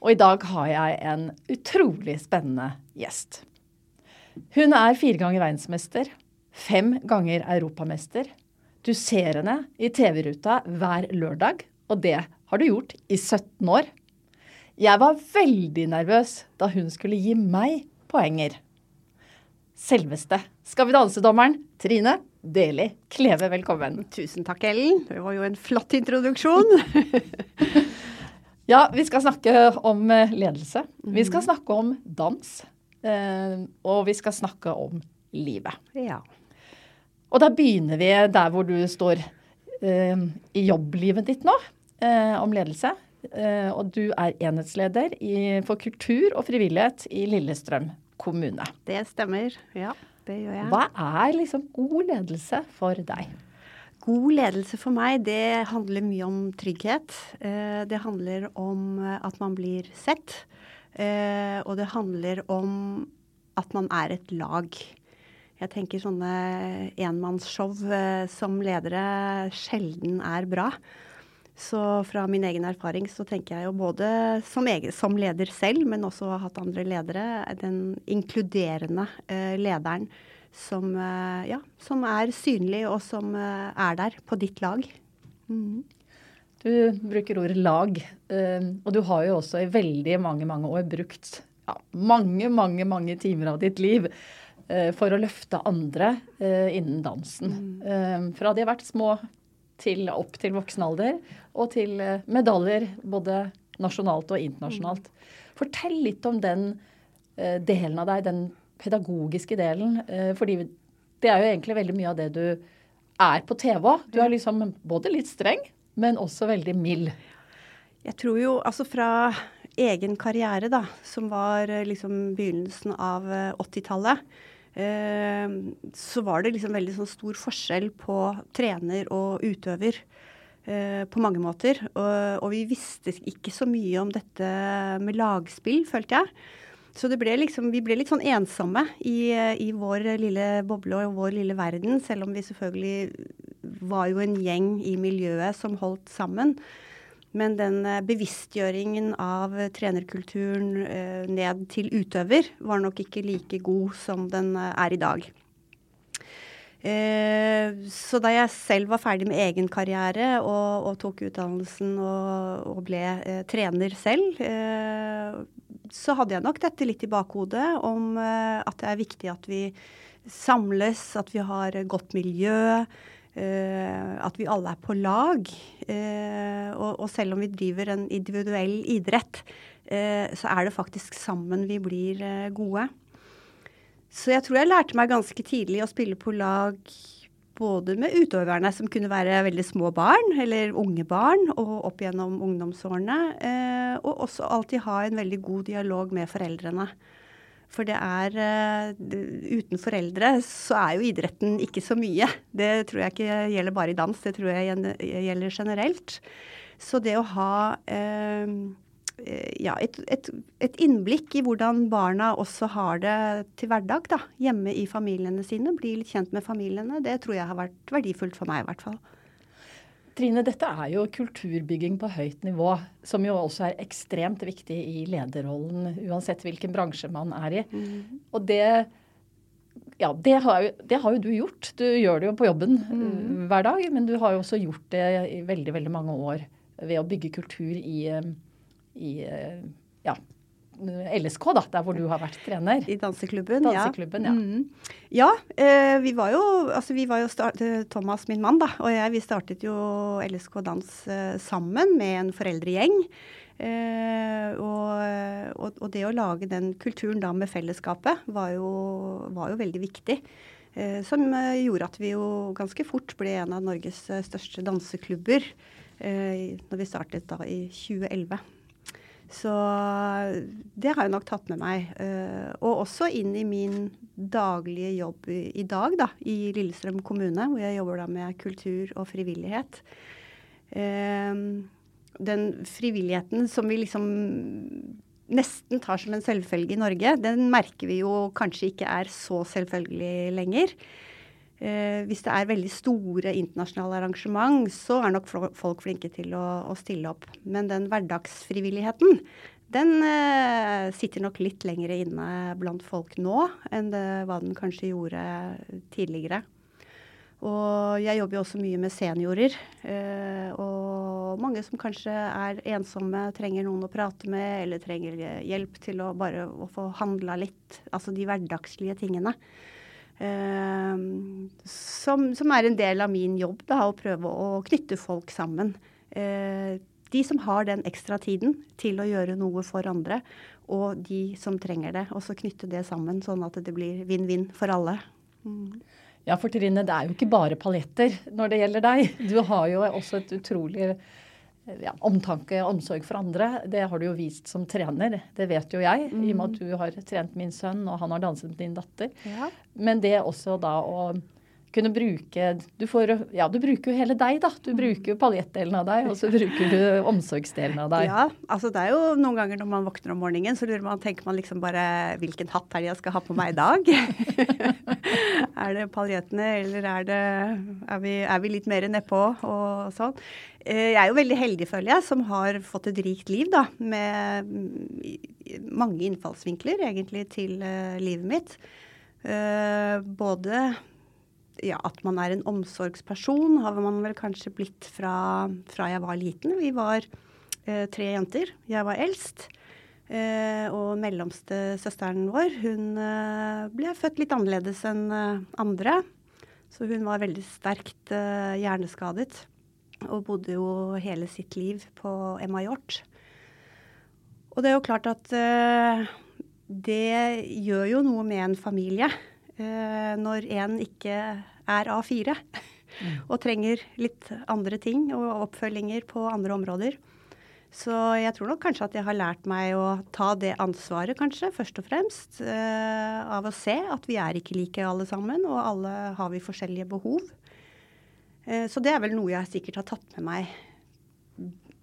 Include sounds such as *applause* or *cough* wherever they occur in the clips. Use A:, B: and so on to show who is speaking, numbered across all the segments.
A: Og i dag har jeg en utrolig spennende gjest. Hun er fire ganger verdensmester, fem ganger europamester. Du ser henne i TV-ruta hver lørdag, og det har du gjort i 17 år. Jeg var veldig nervøs da hun skulle gi meg poenger. Selveste Skal vi danse-dommeren Trine Deli Kleve, velkommen.
B: Tusen takk, Ellen. Det var jo en flott introduksjon. *laughs*
A: Ja, vi skal snakke om ledelse. Vi skal snakke om dans. Og vi skal snakke om livet.
B: Ja.
A: Og da begynner vi der hvor du står i jobblivet ditt nå, om ledelse. Og du er enhetsleder for kultur og frivillighet i Lillestrøm kommune.
B: Det stemmer. Ja, det gjør jeg.
A: Hva er liksom god ledelse for deg?
B: God ledelse for meg, det handler mye om trygghet. Det handler om at man blir sett. Og det handler om at man er et lag. Jeg tenker sånne enmannsshow som ledere sjelden er bra. Så fra min egen erfaring så tenker jeg jo både som, egen, som leder selv, men også har hatt andre ledere, den inkluderende lederen som, ja, som, er synlig, og som er der på ditt lag.
A: Mm. Du bruker ordet lag, og du har jo også i veldig mange, mange år brukt ja, mange, mange, mange timer av ditt liv for å løfte andre innen dansen. Mm. Fra de har vært små til opp til voksen alder, og til medaljer både nasjonalt og internasjonalt. Mm. Fortell litt om den delen av deg, den pedagogiske delen. Fordi det er jo egentlig veldig mye av det du er på TV òg. Du er liksom både litt streng, men også veldig mild.
B: Jeg tror jo altså fra egen karriere, da, som var liksom begynnelsen av 80-tallet, eh, så var det liksom veldig sånn stor forskjell på trener og utøver. Eh, på mange måter. Og, og vi visste ikke så mye om dette med lagspill, følte jeg. Så ble liksom, vi ble litt sånn ensomme i, i, vår lille boble og vår lille verden, selv om vi selvfølgelig var jo en gjeng i miljøet som holdt sammen. Men den bevisstgjøringen av trenerkulturen eh, ned til utøver var nok ikke like god som den er i dag. Eh, så da jeg selv var ferdig med egen karriere og, og tok utdannelsen og, og ble eh, trener selv, eh, så hadde jeg nok dette litt i bakhodet om uh, at det er viktig at vi samles, at vi har godt miljø. Uh, at vi alle er på lag. Og, og, selv om vi driver en individuell idrett, så er det faktisk sammen vi blir gode. Så jeg tror jeg lærte meg ganske tidlig å spille på lag både med utøverne, som kunne være veldig små barn, eller unge barn, og opp gjennom ungdomsårene. Eh, og også alltid ha en veldig god dialog med foreldrene. For det er uh, Uten foreldre så er jo idretten ikke så mye. Det tror jeg ikke gjelder bare i dans, det tror jeg gjelder generelt. Så det å ha Eh, ja, et, et, et, innblikk i hvordan barna også har det til hverdag da, hjemme i familiene sine. Bli litt kjent med familiene. Det tror jeg har vært verdifullt for meg i hvert fall.
A: Trine, dette er jo kulturbygging på høyt nivå, som jo også er ekstremt viktig i lederrollen, uansett hvilken bransje man er i. Mm. Og det ja, det har, jo, det har, jo, du gjort. Du gjør det jo på jobben mm. hver dag, men du har jo også gjort det i veldig, veldig mange år ved å bygge kultur i, i ja, LSK, da, der hvor du har vært trener.
B: I danseklubben,
A: danseklubben ja. Ja, mm.
B: ja eh, vi var jo, altså vi var jo start, eh, Thomas, min mann, da, og jeg, vi startet jo LSK Dans eh, sammen med en foreldregjeng. Eh, og, og, det å lage den kulturen da med fellesskapet var jo, var jo veldig viktig. Eh, som eh, gjorde at vi jo ganske fort ble en av Norges største danseklubber når vi startet da i 2011. Så det har jeg nok tatt med meg. Uh, og også inn i min daglige jobb i, dag, da, i Lillestrøm kommune, hvor jeg jobber da med kultur og frivillighet. Uh, den frivilligheten som vi liksom nesten tar som en selvfølge i Norge, den merker vi jo kanskje ikke er så selvfølgelig lenger. Eh, hvis det er veldig store internasjonale arrangement, så er nok folk flinke til å, å stille opp. Men den hverdagsfrivilligheten, den eh, sitter nok litt lenger inne blant folk nå enn det, hva den kanskje gjorde tidligere. Og jeg jobber jo også mye med seniorer. Eh, og mange som kanskje er ensomme, trenger noen å prate med, eller trenger hjelp til å bare å få handla litt. Altså de hverdagslige tingene. Ehm, som, som, er en del av min jobb, da, å prøve å knytte folk sammen. Uh, de som har den ekstra tiden til å gjøre noe for andre, og de som trenger det. Og så knytte det sammen, sånn at det blir vinn-vinn for alle.
A: Mm. Ja, for Trine, det er jo ikke bare paljetter når det gjelder deg. Du har jo også et utrolig ja, omtanke og omsorg for andre, det har du jo vist som trener. Det vet jo jeg, mm. i og med at mm. du har trent min sønn, og han har danset med din datter. Ja. Men det også da å kunne bruke du, får, ja, du bruker jo hele deg, da. Du bruker jo paljettdelen av deg, og så bruker du omsorgsdelen av deg.
B: Ja, altså det er jo noen ganger når man våkner om morgenen, så lurer man, tenker man liksom bare hvilken hatt er det jeg skal ha på meg i dag? *laughs* er det paljettene, eller er det Er vi, er vi litt mer nedpå og sånn? Eh, jeg er jo veldig heldig, føler jeg, som har fått et rikt liv, da. Med mange innfallsvinkler, egentlig, til uh, livet mitt. Uh, både ja, at man er en omsorgsperson, har man vel kanskje blitt fra, fra jeg var liten. Vi var eh, tre jenter. Jeg var eldst. Eh, og mellomste søsteren vår, hun eh, ble født litt annerledes enn eh, andre. Så hun var veldig sterkt eh, hjerneskadet. Og bodde jo hele sitt liv på Emma Hjort. Og det er jo klart at eh, det gjør jo noe med en familie når en ikke er A4 mm. og trenger litt andre ting og oppfølginger på andre områder. Så jeg tror nok kanskje at jeg har lært meg å ta det ansvaret, kanskje, først og fremst. Eh, av å se at vi er ikke like alle sammen, og alle har vi forskjellige behov. Eh, så det er vel noe jeg sikkert har tatt med meg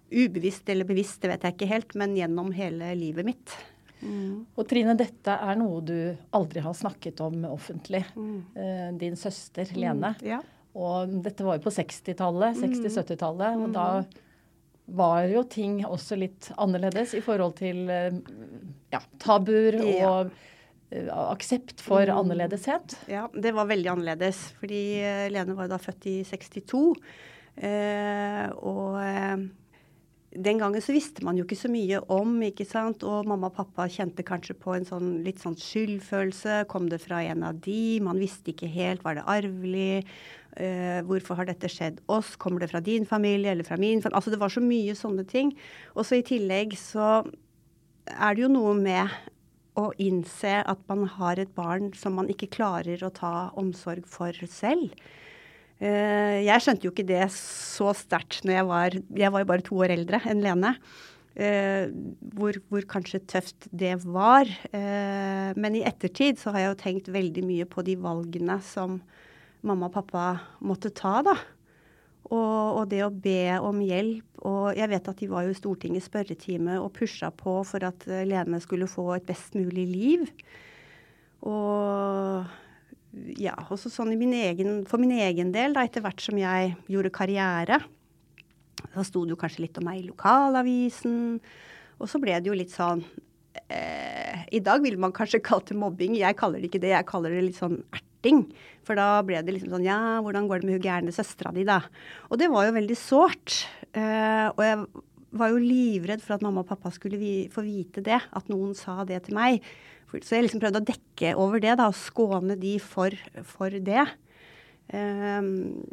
B: ubevisst eller bevisst, det vet jeg ikke helt, men gjennom hele livet mitt.
A: Mm. Og Trine, dette er noe du aldri har snakket om offentlig. Mm. Eh, din søster mm, Lene. Ja. Og dette var jo på 60-tallet, 60-70-tallet. Mm. Og da var jo ting også litt annerledes i forhold til eh, ja, tabuer ja. og uh, aksept for mm. annerledeshet.
B: Ja, det var veldig annerledes. Fordi Lene var da født i 62. Uh, og den gangen så visste man jo ikke så mye om, ikke sant. Og mamma og pappa kjente kanskje på en sånn litt sånn skyldfølelse. Kom det fra en av de? Man visste ikke helt. Var det arvelig? Uh, hvorfor har dette skjedd oss? Kommer det fra din familie eller fra min? Altså det var så mye sånne ting. Og så i tillegg så er det jo noe med å innse at man har et barn som man ikke klarer å ta omsorg for selv. Eh, jeg skjønte jo ikke det så sterkt når jeg var Jeg var jo bare to år eldre enn Lene. Uh, hvor, hvor, kanskje tøft det var. Uh, men i ettertid så har jeg jo tenkt veldig mye på de valgene som mamma og pappa måtte ta, da. Og, og, det å be om hjelp. Og jeg vet at de var jo i Stortingets spørretime og pusha på for at Lene skulle få et best mulig liv. Og ja, også sånn min egen, for min egen del, da, etter hvert som jeg gjorde karriere, da sto det jo kanskje litt om meg i lokalavisen. Og så ble det jo litt sånn eh, I dag ville man kanskje *laughs* kalt det mobbing. Jeg kaller det ikke det. Jeg kaller det litt sånn erting. For da ble det liksom sånn Ja, hvordan går det med hun gærne søstera di, da? Og det var jo veldig sårt. Eh, og jeg var jo livredd for at mamma og pappa skulle vi, få vite det. At noen sa det til meg. Så jeg liksom prøvde å dekke over det, da, og skåne de for, for det. Um,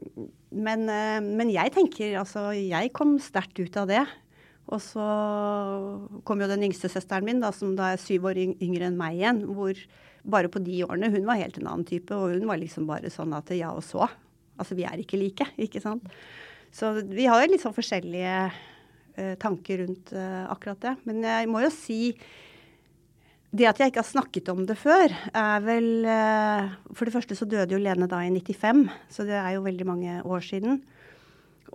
B: men, uh, men, jeg tenker altså Jeg kom sterkt ut av det. Og så kom jo den yngste søsteren min, da, som da er syv år yngre enn meg igjen. Hvor bare på de årene Hun var helt en annen type, og hun var liksom bare sånn at ja og så. Altså vi er ikke like, ikke sant. Så vi har jo litt sånn forskjellige uh, tanker rundt uh, akkurat det. Men jeg må jo si det at jeg ikke har snakket om det før, er vel uh, For det første så døde jo Lene da i 95, så det er jo veldig mange år siden.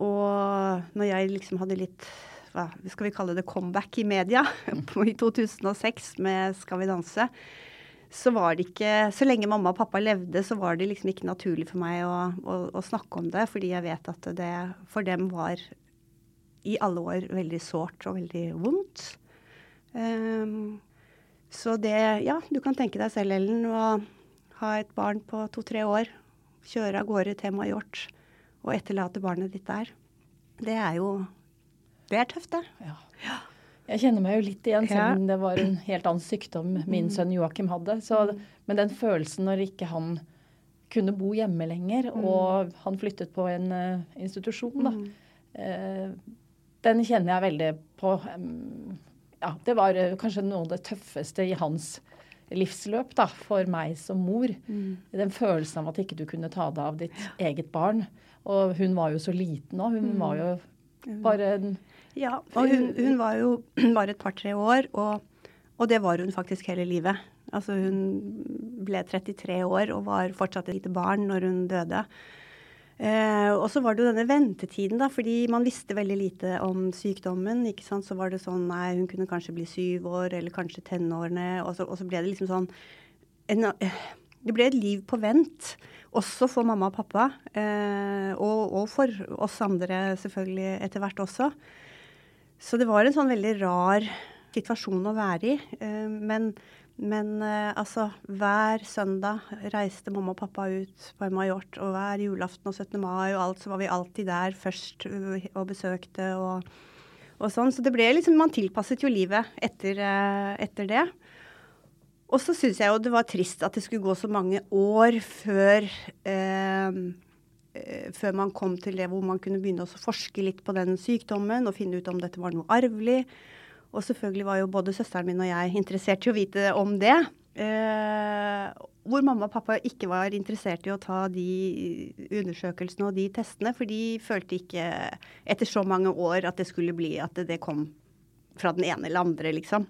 B: Og når jeg liksom hadde litt hva skal vi kalle det comeback i media *laughs* i 2006 med Skal vi danse, så var det ikke Så lenge mamma og pappa levde, så var det liksom ikke naturlig for meg å, å, å snakke om det, fordi jeg vet at det for dem var i alle år veldig sårt og veldig vondt. Um, så det Ja, du kan tenke deg selv, Ellen, å ha et barn på to-tre år, kjøre av gårde til Majort og etterlate barnet ditt der. Det er jo det er tøft, det. Ja.
A: ja. Jeg kjenner meg jo litt igjen, selv om det var en helt annen sykdom min mm. sønn Joakim hadde. Så, men den følelsen når ikke han kunne bo hjemme lenger, mm. og han flyttet på en uh, institusjon, da, uh, den kjenner jeg veldig på. Um, ja, det var uh, kanskje noe av det tøffeste i hans livsløp da, for meg som mor. Mm. Den følelsen av at ikke du kunne ta deg av ditt ja. eget barn. Og hun var jo så liten òg. Hun mm. var jo bare en
B: ja, og hun, hun var jo *clears throat* bare et par-tre år, og, og, det var hun faktisk hele livet. Altså hun ble 33 år og var fortsatt et lite barn når hun døde. Eh, og så var det jo denne ventetiden, da, fordi man visste veldig lite om sykdommen. ikke sant? Så var det sånn nei, hun kunne kanskje bli syv år, eller kanskje tenårene. Og så, og så ble det liksom sånn en, Det ble et liv på vent. Også for mamma og pappa. Eh, og, og for oss andre selvfølgelig etter hvert også. Så det var en sånn veldig rar situasjon å være i. Eh, men, men eh, altså, hver søndag reiste mamma og pappa ut på Majort. Og hver julaften og 17. mai og alt, så var vi alltid der først eh, og besøkte og, og sånn. Så det ble liksom Man tilpasset jo livet etter, etter det. Og så syns jeg jo det var trist at det skulle gå så mange år før Eh, før man kom til det hvor man kunne begynne å forske litt på den sykdommen og finne ut om dette var noe arvelig. Og selvfølgelig var jo både søsteren min og jeg interessert i å vite om det. Eh, hvor mamma og pappa ikke var interessert i å ta de undersøkelsene og de testene, for de følte ikke etter så mange år at det skulle bli at det kom fra den ene eller andre, liksom.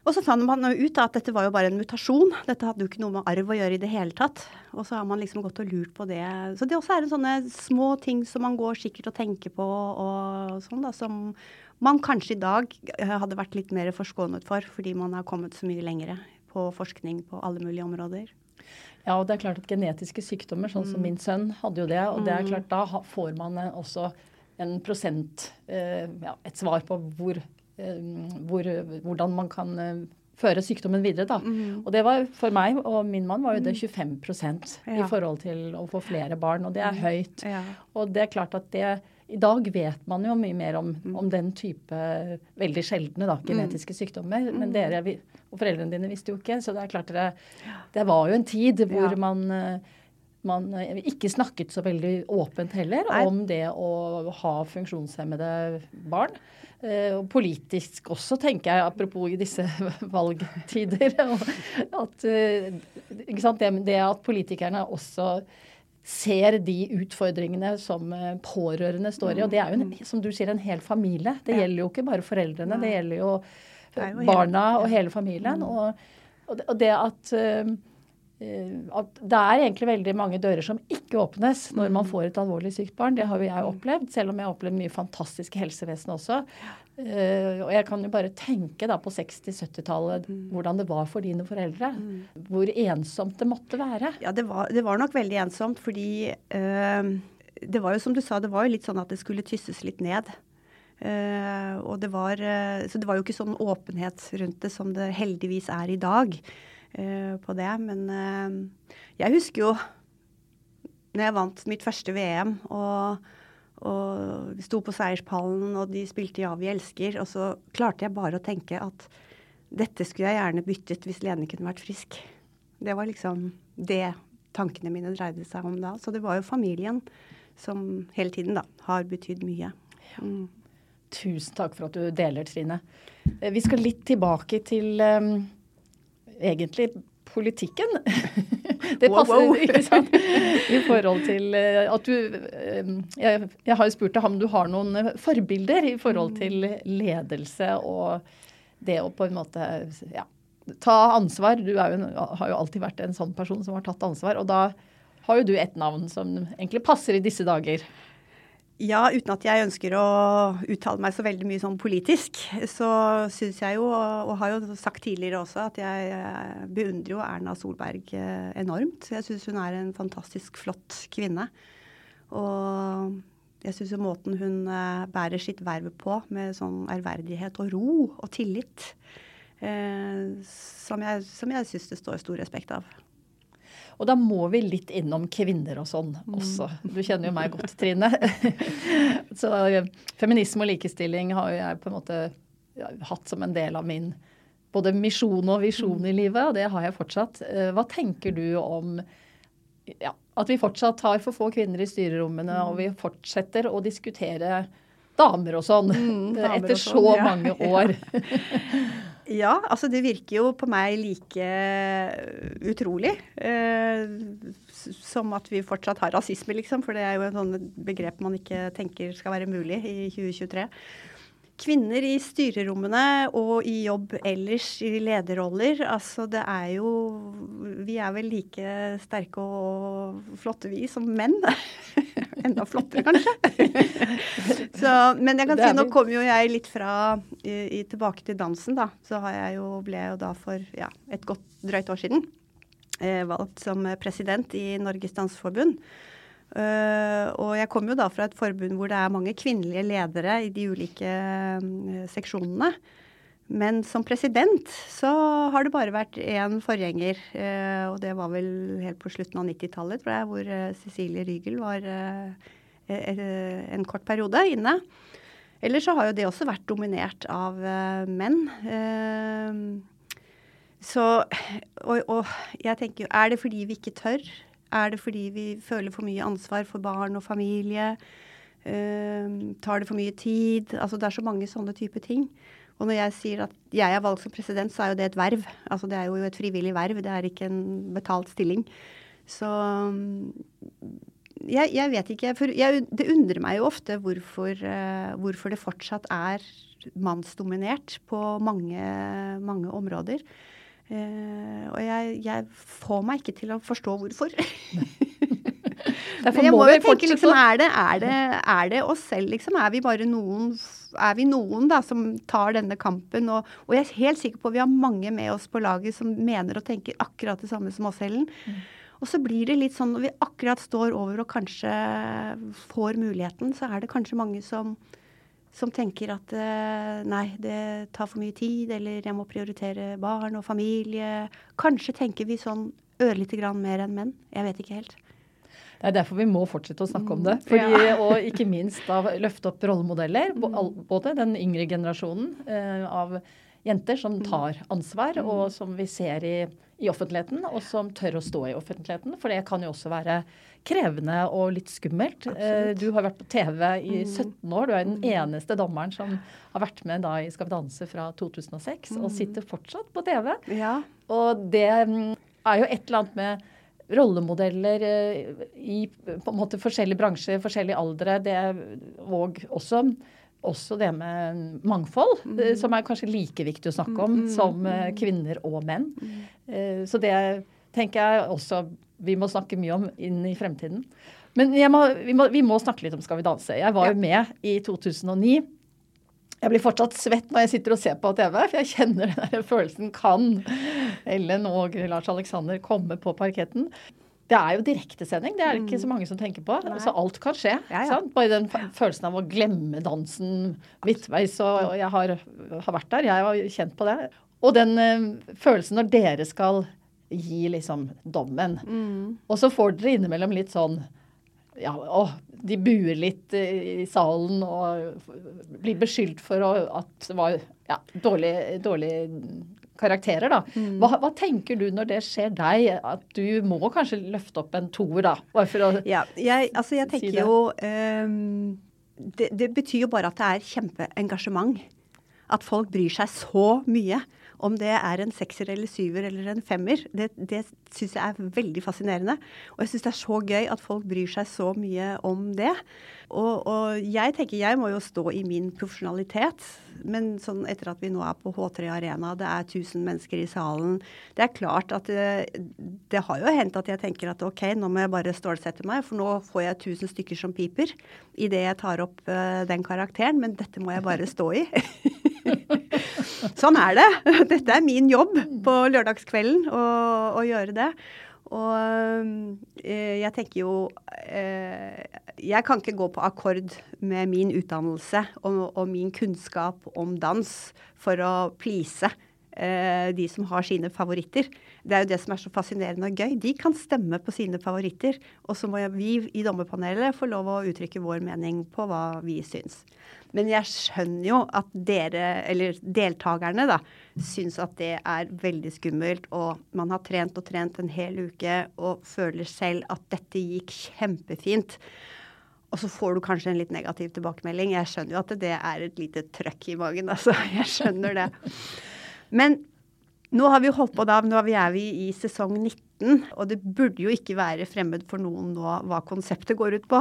B: Og så fant man ut at dette var jo bare en mutasjon. Dette hadde jo ikke noe med arv å gjøre i det hele tatt. Og så har man liksom gått og lurt på det. Så det også er en sånne små ting som man går sikkert og tenker på og sånn, da, som man kanskje i dag hadde vært litt mer forskånet for, fordi man har kommet så mye lengre på forskning på alle mulige områder.
A: Ja, og det er klart at genetiske sykdommer, sånn som mm. min sønn hadde jo det, og det er mm. klart da får man også en prosent, eh, ja, et svar på hvor Eh, hvor, hvordan man kan eh, føre sykdommen videre. Da. Mm. Og det var for meg og min mann var jo det 25 mm. ja. i forhold til å få flere barn, og det er mm. høyt. Ja. Og det er klart at det I dag vet man jo mye mer om, mm. om den type veldig sjeldne da, genetiske sykdommer. Mm. Men dere og foreldrene dine visste jo ikke, så det er klart dere Det var jo en tid hvor man eh, man ikke snakket så veldig åpent heller Nei. om det å ha funksjonshemmede barn. Eh, og politisk også, tenker jeg, apropos i disse *laughs* valgtider. *laughs* at, sant, det, det at politikerne også ser de utfordringene som eh, pårørende står i. Og det er jo, en, som du sier, en hel familie. Det gjelder jo ikke bare foreldrene, det gjelder jo, barna og hele familien. Mm. Og, og det at Eh, at det er egentlig veldig mange dører som ikke åpnes når man mm. får et alvorlig sykt barn. Det har jo jeg opplevd, selv om jeg har opplevd mye fantastisk i helsevesenet også. Uh, og jeg kan jo bare tenke da på 60-70-tallet mm. hvordan det var for dine foreldre. Mm. Hvor ensomt det måtte være.
B: Ja, det var, det var nok veldig ensomt fordi uh, det var jo som du sa, det var jo litt sånn at det skulle tysses litt ned. Uh, og det var, så det var jo ikke sånn åpenhet rundt det som det heldigvis er i dag. på det. Men jeg husker jo når jeg vant mitt første VM og, og sto på seierspallen, og de spilte 'Ja, vi elsker', og så klarte jeg bare å tenke at dette skulle jeg gjerne byttet hvis Lene kunne vært frisk. Det var liksom det tankene mine dreide seg om da. Så det var jo familien som hele tiden da har betydd mye.
A: Mm. Tusen takk for at du deler, Trine. Eh, vi skal litt tilbake til um, egentlig politikken. *laughs* det passer wow, wow. ikke sant? *laughs* I forhold til uh, at du uh, jeg, jeg, har jo spurt deg om du har noen forbilder i forhold til ledelse og det å på en måte ja, ta ansvar. Du jo, har jo alltid vært en sånn person som har tatt ansvar. Og da har jo du et navn som egentlig passer i disse dager.
B: Ja, uten at jeg ønsker å uttale meg så veldig mye sånn politisk, så syns jeg jo, og har jo sagt tidligere også, at jeg eh, beundrer jo Erna Solberg eh, enormt. Jeg syns hun er en fantastisk flott kvinne. Og jeg syns måten hun eh, bærer sitt verv på, med sånn ærverdighet og ro og tillit, som jeg, som jeg syns det står stor respekt av.
A: Og da må vi litt innom kvinner og sånn også. Du kjenner jo meg godt, Trine. *laughs* Så feminisme og likestilling har jo jeg på en måte hatt som en del av min både misjon og visjon i livet, og det har jeg fortsatt. Eh, hva tenker du om ja, at vi fortsatt har for få kvinner i styrerommene, og vi fortsetter å diskutere damer og sånn mm, *laughs* etter og sånn, så ja. mange *laughs* år?
B: Ja, altså det virker jo på meg like utrolig eh, som at vi fortsatt har rasisme, liksom. For det er jo et sånt begrep man ikke tenker skal være mulig i 2023 kvinner i styrerommene og i jobb ellers i lederroller, altså det er jo Vi er vel like sterke og flotte, vi, som menn. *laughs* Enda flottere, kanskje. Så, men jeg kan si, nå kommer jo jeg litt fra i, i, tilbake til dansen, da. Så har jeg jo, ble jo da for ja, et godt drøyt år siden eh, valgt som president i Norges Danseforbund. Uh, og jeg kommer jo da fra et forbund hvor det er mange kvinnelige ledere i de ulike uh, seksjonene. Men som president så har det bare vært én forgjenger, uh, og det var vel helt på slutten av 90-tallet, tror jeg, hvor Cecilie Rygel var en kort periode inne. Ellers så har jo det også vært dominert av menn. så og, og jeg tenker jo, er det fordi vi ikke tør? Er det fordi vi føler for mye ansvar for barn og familie? Uh, tar det for mye tid? Altså det er så mange sånne type ting. Og når jeg sier at jeg er valgt som president, så er jo det et verv. Altså det er jo et frivillig verv, det er ikke en betalt stilling. Så jeg, jeg vet ikke. For jeg, det undrer meg jo ofte hvorfor, uh, hvorfor det fortsatt er mannsdominert på mange, mange områder. Uh, og jeg, jeg, får meg ikke til å forstå hvorfor. *laughs* Men jeg må jo tenke, liksom, er det, er, det, er det, oss selv, liksom? Er vi bare noen er vi noen da, som tar denne kampen? Og, og, jeg er helt sikker på at vi har mange med oss på laget som mener og tenker akkurat det samme som oss, Helen. Mm. Og så blir det litt sånn når vi akkurat står over og kanskje får muligheten, så er det kanskje mange som som tenker at eh, nei, det tar for mye tid, eller jeg må prioritere barn og familie. Kanskje tenker vi sånn ørlite grann mer enn menn. Jeg vet ikke helt.
A: Det er derfor vi må fortsette å snakke om det. Mm, Fordi, ja. Og ikke minst da løfte opp rollemodeller. Mm. Både den yngre generasjonen eh, av jenter som mm. tar ansvar, og som vi ser i, i, offentligheten, og som tør å stå i offentligheten. For det kan jo også være krevende og litt skummelt. Eh, Absolutt. Du har vært på TV i 17 mm. år. Du er den mm. eneste dommeren som har vært med da i Skal vi danse fra 2006, og mm. sitter fortsatt på TV.
B: Ja.
A: Og det er jo et eller annet med rollemodeller eh, i på en måte forskjellige bransjer, forskjellige aldre, det, og også, også det med mangfold, mm. som er kanskje like viktig å snakke om mm. som kvinner og menn. Mm. Så det tenker jeg også vi må snakke mye om inn i fremtiden. Men må, vi, må, vi, må, snakke litt om Skal vi danse. Jeg var jo med i 2009. Jeg blir fortsatt svett når jeg sitter og ser på TV, for jeg kjenner den der følelsen kan Ellen og Lars Alexander komme på parketten. Det er jo direktesending, det er det ikke så mange som tenker på. Nei. Så alt kan skje. Ja, ja. Bare den følelsen av å glemme dansen midtveis. Og jeg har, har vært der, jeg har kjent på det. Og den uh, følelsen når dere skal gi liksom dommen.
B: Mm.
A: Og så får dere innimellom litt sånn ja, å, de buer litt i salen og blir beskyldt for å, at det var ja, dårlig, dårlig karakterer, da.
B: Mm.
A: Hva, hva, tenker du når det skjer deg? At du må kanskje løfte opp en toer, da? Bare for å
B: ja, jeg, altså jeg tenker
A: si
B: jo um, det, det, betyr jo bare at det er kjempeengasjement. At folk bryr seg så mye. Om det er en sekser eller syver eller en femmer, det, det syns jeg er veldig fascinerende. Og jeg syns det er så gøy at folk bryr seg så mye om det. Og, og, jeg tenker jeg må jo stå i min profesjonalitet. Men sånn etter at vi nå er på H3 Arena, det er 1000 mennesker i salen Det er klart at det, det har jo hendt at jeg tenker at OK, nå må jeg bare stålsette meg, for nå får jeg 1000 stykker som piper idet jeg tar opp uh, den karakteren. Men dette må jeg bare stå i. *laughs* sånn er det. *laughs* Dette er min jobb på lørdagskvelden å, å gjøre det. Og øh, jeg tenker jo øh, Jeg kan ikke gå på akkord med min utdannelse og, og min kunnskap om dans for å please øh, de som har sine favoritter. Det er jo det som er så fascinerende og gøy. De kan stemme på sine favoritter. Og så må vi i dommerpanelet få lov å uttrykke vår mening på hva vi syns. Men jeg skjønner jo at dere, eller deltakerne, da, syns at det er veldig skummelt. Og man har trent og trent en hel uke og føler selv at dette gikk kjempefint. Og så får du kanskje en litt negativ tilbakemelding. Jeg skjønner jo at det er et lite trøkk i magen, altså. *laughs* Jeg skjønner det. Men nå har vi holdt på da, nå er vi i sesong 19, og det burde jo ikke være fremmed for noen nå hva konseptet går ut på.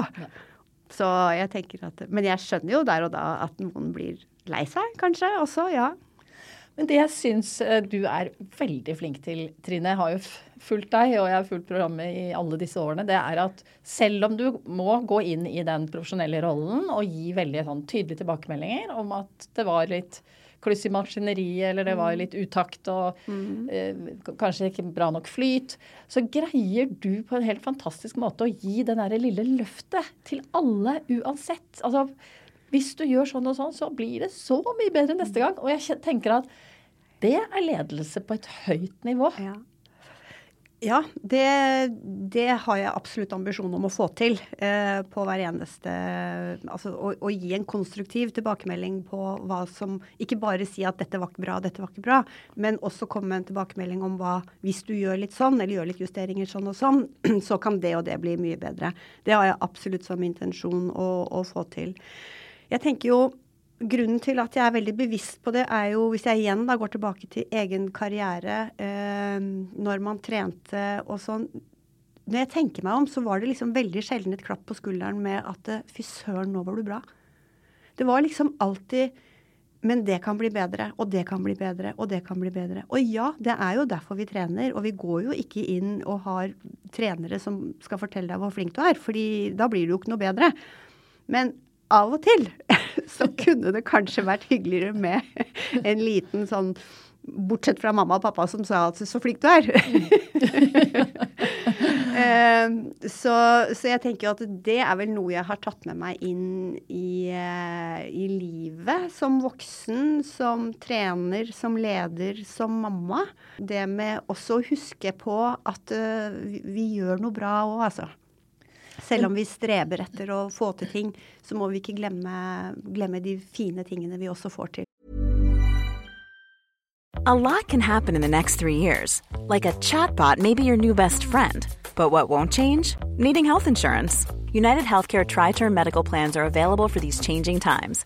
B: Så jeg tenker at Men jeg skjønner jo der og da at noen blir lei seg, kanskje også, ja.
A: Men det jeg syns eh, du er veldig flink til, Trine, jeg har jo fulgt deg, og jeg har fulgt programmet i alle disse årene, det er at selv om du må gå inn i den profesjonelle rollen og gi veldig sånn tydelige tilbakemeldinger om at det var litt kluss i maskineriet, eller det var mm. litt utakt og mm. eh, kanskje ikke bra nok flyt, så greier du på en helt fantastisk måte å gi det derre lille løftet til alle uansett. Altså, hvis du gjør sånn og sånn, så blir det så mye bedre neste gang. Og jeg tenker at det er ledelse på et høyt nivå.
B: Ja. Ja, det, det, har jeg absolutt ambisjon om å få til eh, på hver eneste Altså å, å, gi en konstruktiv tilbakemelding på hva som Ikke bare si at 'dette var ikke bra, dette var ikke bra', men også komme med en tilbakemelding om hva Hvis du gjør litt sånn, eller gjør litt justeringer sånn og sånn, *clears throat* så kan det og det bli mye bedre. Det har jeg absolutt som intensjon å, å få til. Jeg tenker jo grunnen til at jeg er veldig bevisst på det, er jo hvis jeg igjen da går tilbake til egen karriere, eh, når man trente og sånn. Når jeg tenker meg om, så var det liksom veldig sjelden et klapp på skulderen med at eh, fy søren, nå var du bra. Det var liksom alltid men det kan bli bedre, og det kan bli bedre, og det kan bli bedre. Og ja, det er jo derfor vi trener. Og vi går jo ikke inn og har trenere som skal fortelle deg hvor flink du er, fordi da blir du jo ikke noe bedre. Men av og til så kunne det kanskje vært hyggeligere med en liten sånn Bortsett fra mamma og pappa som sa at 'så flink du er'. uh, så, så, jeg tenker jo at det er vel noe jeg har tatt med meg inn i, uh, i livet. Som voksen, som trener, som leder, som mamma. Det med også å huske på at vi, vi gjør noe bra òg, altså. Selv om vi streber etter å få til ting, så må vi ikke glemme, glemme de fine tingene vi også får til.
C: A lot can happen in the next three years. Like a chatbot may be your new best friend. But what won't change? Needing health insurance. United Healthcare Tri Term Medical Plans are available for these changing times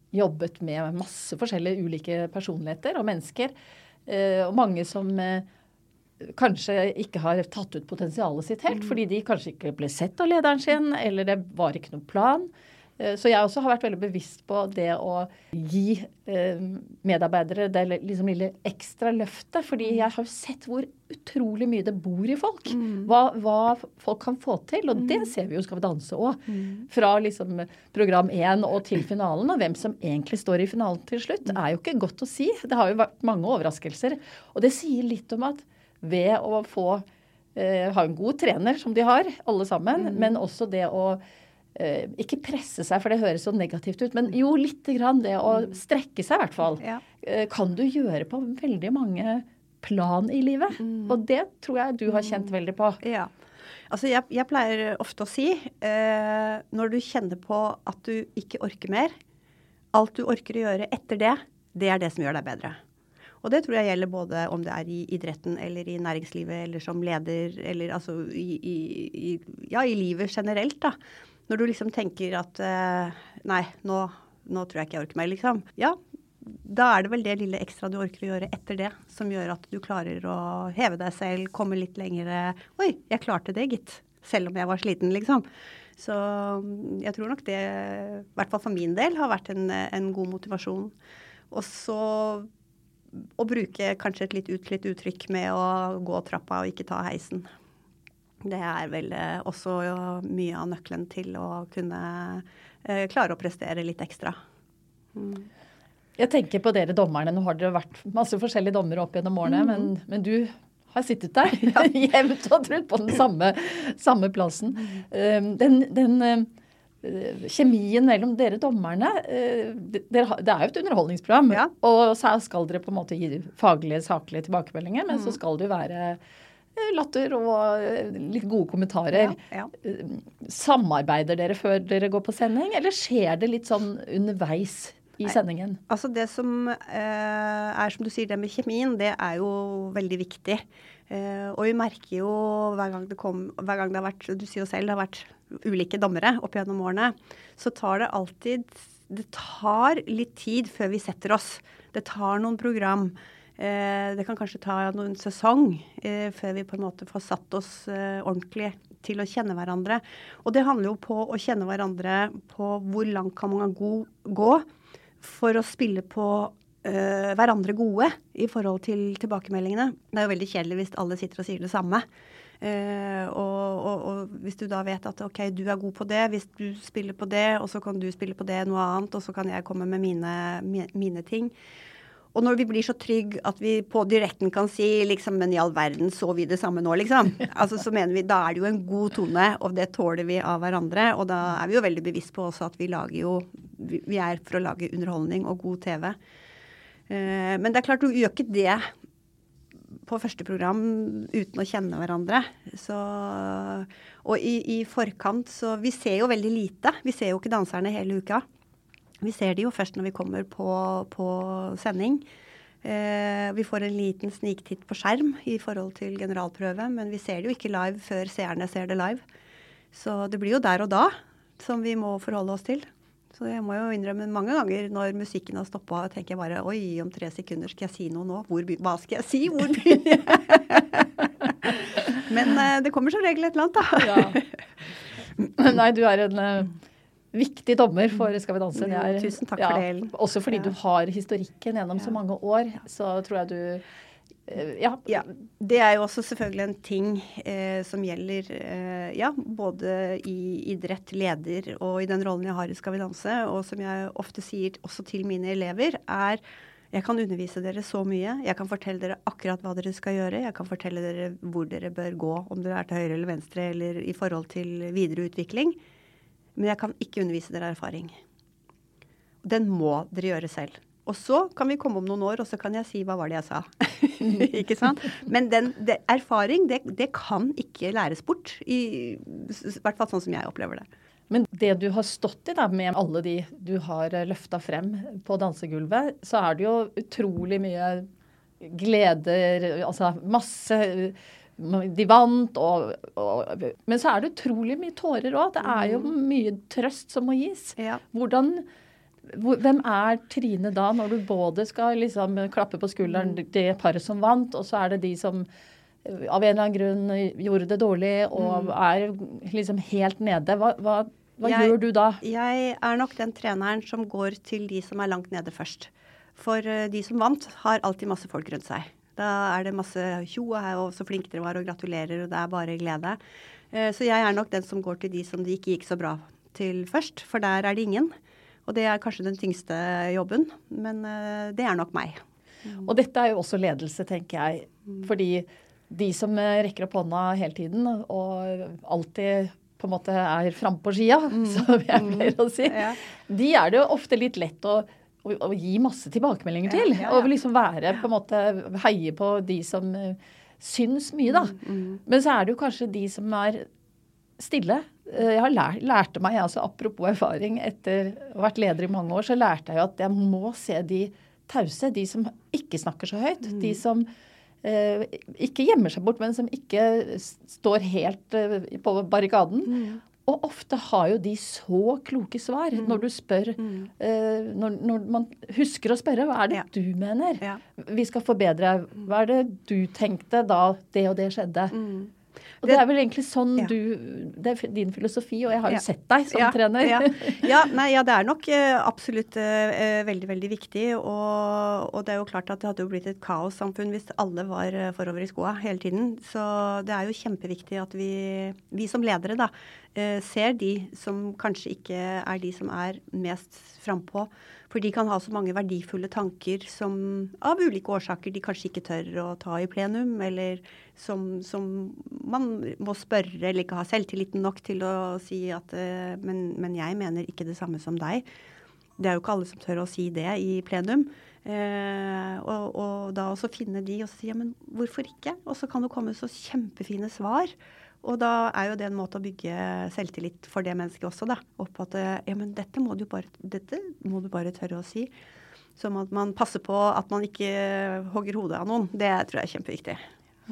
A: jobbet med masse forskjellige ulike personligheter og mennesker. Eh, og mange som eh, kanskje ikke har tatt ut potensialet sitt helt, mm. fordi de kanskje ikke ble sett av lederen sin, eller det var ikke noen plan. Eh, så jeg også har vært veldig bevisst på det å gi eh, medarbeidere det liksom lille ekstra løftet. Fordi mm. jeg har sett hvor utrolig mye det bor i folk. Mm. Hva, hva, folk kan få til. Og det mm. ser vi jo Skal vi danse òg. Fra liksom program én og til finalen. Og hvem som egentlig står i finalen til slutt, er jo ikke godt å si. Det har jo vært mange overraskelser. Og det sier litt om at ved å få eh, ha en god trener, som de har, alle sammen, men også det å ikke presse seg, for det høres så negativt ut, men jo lite grann. Det å mm. strekke seg, i hvert fall. Ja. Uh, kan du gjøre på veldig mange plan i livet. Mm. Og det tror jeg du har kjent mm. veldig på.
B: Ja. Altså, jeg, jeg pleier ofte å si eh, når du kjenner på at du ikke orker mer Alt du orker å gjøre etter det, det er det som gjør deg bedre. Og det tror jeg gjelder både om det er i idretten eller i næringslivet eller som leder eller altså i, i, i, ja, i livet generelt, da. Når du liksom tenker at uh, Nei, nå, nå, tror jeg ikke jeg orker mer, liksom. Ja, da er det vel det lille ekstra du orker å gjøre etter det, som gjør at du klarer å heve deg selv, komme litt lenger. Oi, jeg klarte det, gitt. Selv om jeg var sliten, liksom. Så mm, jeg tror nok det, i hvert fall for min del, har vært en, en god motivasjon. Og så å bruke kanskje et litt utslitt uttrykk med å gå trappa og ikke ta heisen. Det er vel eh, også mye av nøkkelen til å kunne eh, klare å prestere litt ekstra. Mm.
A: Jeg tenker på dere dommerne. Nå har dere vært masse forskjellige dommere opp gjennom årene, mm. men, men, du har sittet der *laughs* ja. *laughs* jevnt og trutt på den samme, samme plassen. Um, den, den uh, kjemien mellom dere dommerne det, er jo et underholdningsprogram. Ja. Og så skal dere på en måte gi faglige, saklige tilbakemeldinger, men mm. så skal det jo være Eh, latter og eh, litt gode kommentarer. Ja, ja. Eh, samarbeider dere før dere går på sending, eller skjer det litt sånn underveis i Nei, sendingen?
B: Altså Det som eh, er som du sier, det med kjemien, det er jo veldig viktig. Eh, og vi merker jo hver gang det kom, hver gang det har vært Du sier jo selv det har vært ulike dommere opp gjennom årene. Så tar det alltid Det tar litt tid før vi setter oss. Det tar noen program. Eh, det kan kanskje ta noen sesong eh, før vi på en måte får satt oss eh, ordentlig til å kjenne hverandre. Og det handler jo på å kjenne hverandre på hvor langt kan man gå for å spille på hverandre gode i forhold til tilbakemeldingene. Det er jo veldig kjedelig hvis alle sitter og sier det samme. Uh, og, og, og, hvis du da vet at OK, du er god på det, hvis du spiller på det, og så kan du spille på det noe annet, og så kan jeg komme med mine, mine ting. Og når vi blir så trygge at vi på direkten kan si liksom, men i all verden så vi det samme nå, liksom. *laughs* Altså, så mener vi, Da er det jo en god tone, og det tåler vi av hverandre. Og da er vi jo veldig bevisst på også at vi lager jo Vi er for å lage underholdning og god TV. Uh, men det er klart, du gjør ikke det på første program uten å kjenne hverandre. Så, og i, i forkant så Vi ser jo veldig lite. Vi ser jo ikke danserne hele uka. Vi ser det jo først når vi kommer på, på sending. Eh, vi får en liten sniktitt på skjerm i forhold til generalprøve, men vi ser det jo ikke live før seerne ser det live. Så det blir jo der og da som vi må forholde oss til. Så jeg må jo innrømme mange ganger når musikken har stoppa, tenker jeg bare oi, om tre sekunder skal jeg si noe nå? Hvor, hva skal jeg si? Hvor begynner *laughs* jeg? Men eh, det kommer som regel et eller annet, da.
A: ja. Nei, du er en uh viktig dommer for Skal vi danse.
B: Er, tusen takk for det,
A: Ellen. Også fordi ja. du har historikken gjennom ja. så mange år, så tror jeg du eh, ja.
B: ja. Det er jo også selvfølgelig en ting eh, som gjelder eh, ja, både i idrett, leder og i den rollen jeg har i Skal vi danse, og som jeg ofte sier også til mine elever, er jeg kan undervise dere så mye. Jeg kan fortelle dere akkurat hva dere skal gjøre. Jeg kan fortelle dere hvor dere bør gå, om dere er til høyre eller venstre, eller i forhold til videre utvikling. Men jeg kan ikke undervise dere erfaring. Den må dere gjøre selv. Og så kan vi komme om noen år, og så kan jeg si hva var det jeg sa. *laughs* ikke sant? Men den, det, erfaring, det, det, kan ikke læres bort. I, I hvert fall sånn som jeg opplever det.
A: Men det du har stått i da, med alle de du har eh, løfta frem på dansegulvet, så er det jo utrolig mye gleder Altså masse de vant, og, og, Men så er det utrolig mye tårer òg. Det er jo mye trøst som må gis.
B: Ja.
A: Hvordan hvor, Hvem er Trine da, når du både skal liksom klappe på skulderen det paret som vant, og så er det de som eh, av en eller annen grunn gjorde det dårlig og er liksom helt nede. Hva, hva, hva
B: Jeg-
A: gjør du da?
B: Jeg er nok den treneren som går til de som er langt nede først. For eh, de som vant, har alltid masse folk rundt seg. Da er det masse tjo og så flinke dere var og gratulerer, og det er bare glede. Eh, Så jeg er nok den som går til de som det ikke gikk så bra til først, for der er det ingen. Og det er kanskje den tyngste jobben, men eh, det er nok meg.
A: Og dette er jo også ledelse, tenker jeg. Fordi de som eh, rekker opp hånda hele tiden og alltid på en måte er frampå skia, *laughs* som jeg pleier å si,
B: Ja.
A: de er det jo ofte litt lett å, å, å gi masse tilbakemeldinger til.
B: Ja, ja, ja.
A: Og liksom være på en måte Heie på de som eh, syns mye, da. Men så er det jo kanskje de som er stille. Eh, Jeg har lært, lærte meg, altså apropos erfaring, etter å ha vært leder i mange år, så lærte jeg jo at jeg må se de tause, de som ikke snakker så høyt. De som eh, ikke gjemmer seg bort, men som ikke står helt eh, på barrikaden. Og ofte har jo de så kloke svar når du spør eh, når, når man husker å spørre hva er det
B: Ja.
A: du mener
B: Ja.
A: vi skal forbedre. Hva er det du tenkte da det og det skjedde? Og det,
B: Det-
A: er vel egentlig sånn
B: Ja.
A: du Det er din filosofi, og jeg har jo
B: Ja.
A: sett deg som
B: ja,
A: trener. *laughs*
B: Nei, ja, det er nok eh, absolutt eh, veldig, veldig viktig. Og, og det er jo klart at det hadde jo blitt et kaossamfunn hvis alle var eh, forover i skoa hele tiden. Så det er jo kjempeviktig at vi, vi som ledere da, uh, ser de som kanskje ikke er de som er mest frampå. For de kan ha så mange verdifulle tanker som av ulike årsaker de kanskje ikke tør å ta i plenum, eller som, som man må spørre eller ikke ha selvtilliten nok til å si at eh, men, men jeg mener ikke det samme som deg. Det er jo ikke alle som tør å si det i plenum. Eh, og, og da også finne de og si ja, men hvorfor ikke? Og så kan det komme så kjempefine svar. Og da er jo det en måte å bygge selvtillit for det mennesket også, da. Opp at eh, ja, men dette må du bare, dette må du bare tørre å si. Som at man passer på at man ikke hogger hodet av noen. Det tror jeg er kjempeviktig.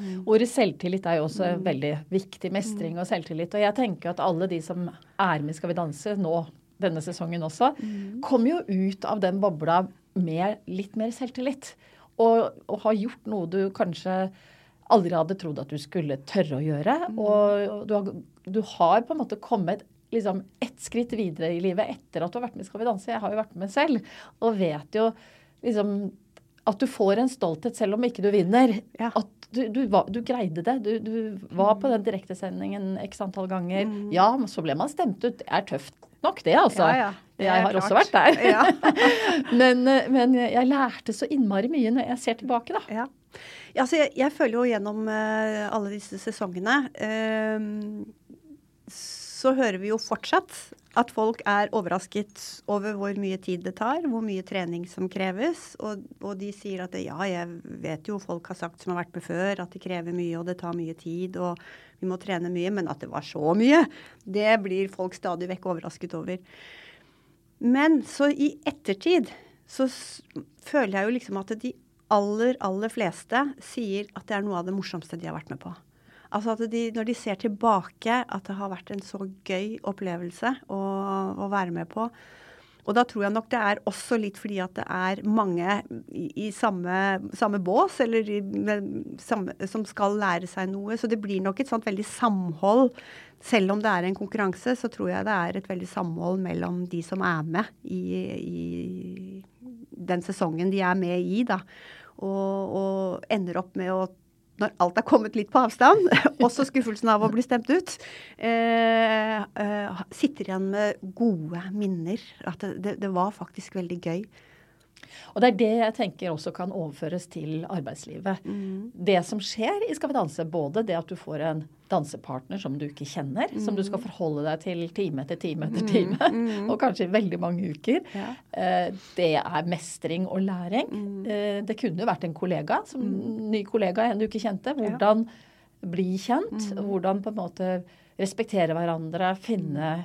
A: Ordet selvtillit er jo også veldig viktig. Mestring og selvtillit. Og jeg tenker at alle de som er med i Skal vi danse nå denne sesongen også, kommer jo ut av den bobla med litt mer selvtillit. Og, og har gjort noe du kanskje aldri hadde trodd at du skulle tørre å gjøre. Og du har, du har på en måte kommet liksom ett skritt videre i livet etter at du har vært med i Skal vi danse. Jeg har jo vært med selv og vet jo liksom at du får en stolthet selv om ikke du vinner.
B: Ja.
A: At du, du, du greide det. Du, du var på den direktesendingen x antall ganger.
B: Mm.
A: Ja, men så ble man stemt ut. Det er tøft nok, det, altså.
B: Ja, ja. Det
A: Jeg
B: har
A: har også vært der. *laughs* Men, eh, men jeg lærte så innmari mye når jeg ser tilbake, da.
B: Ja. Altså jeg, jeg føler jo gjennom uh, alle disse sesongene uh, så hører vi jo fortsatt at folk er overrasket over hvor mye tid det tar, hvor mye trening som kreves. Og, og de sier at det, ja, jeg vet jo folk har sagt som har vært med før, at det krever mye og det tar mye tid og vi må trene mye, men at det var så mye, det blir folk stadig vekk overrasket over. Men så i ettertid så føler jeg jo liksom at de aller, aller fleste sier at det er noe av det morsomste de har vært med på. Altså at de, Når de ser tilbake, at det har vært en så gøy opplevelse å, å være med på. Og da tror jeg nok det er også litt fordi at det er mange i, i samme, samme bås, eller i, samme, som skal lære seg noe. Så det blir nok et sånt veldig samhold. Selv om det er en konkurranse, så tror jeg det er et veldig samhold mellom de som er med i, i den sesongen de er med i, da. Og, og ender opp med å når alt er kommet litt på avstand, *laughs* også skuffelsen av å bli stemt ut, eh, eh, sitter igjen med gode minner. At det, det, det var faktisk veldig gøy.
A: Og det er det jeg tenker også kan overføres til arbeidslivet. Det som skjer i Skal vi danse, både det at du får en dansepartner som du ikke kjenner, som du skal forholde deg til time etter time etter time, *laughs* og kanskje i veldig mange uker.
B: Ja.
A: Eh, Det er mestring og læring. Eh, Det kunne jo vært en kollega, som ny kollega, en du ikke kjente. Hvordan bli kjent, hvordan på en måte respektere hverandre, finne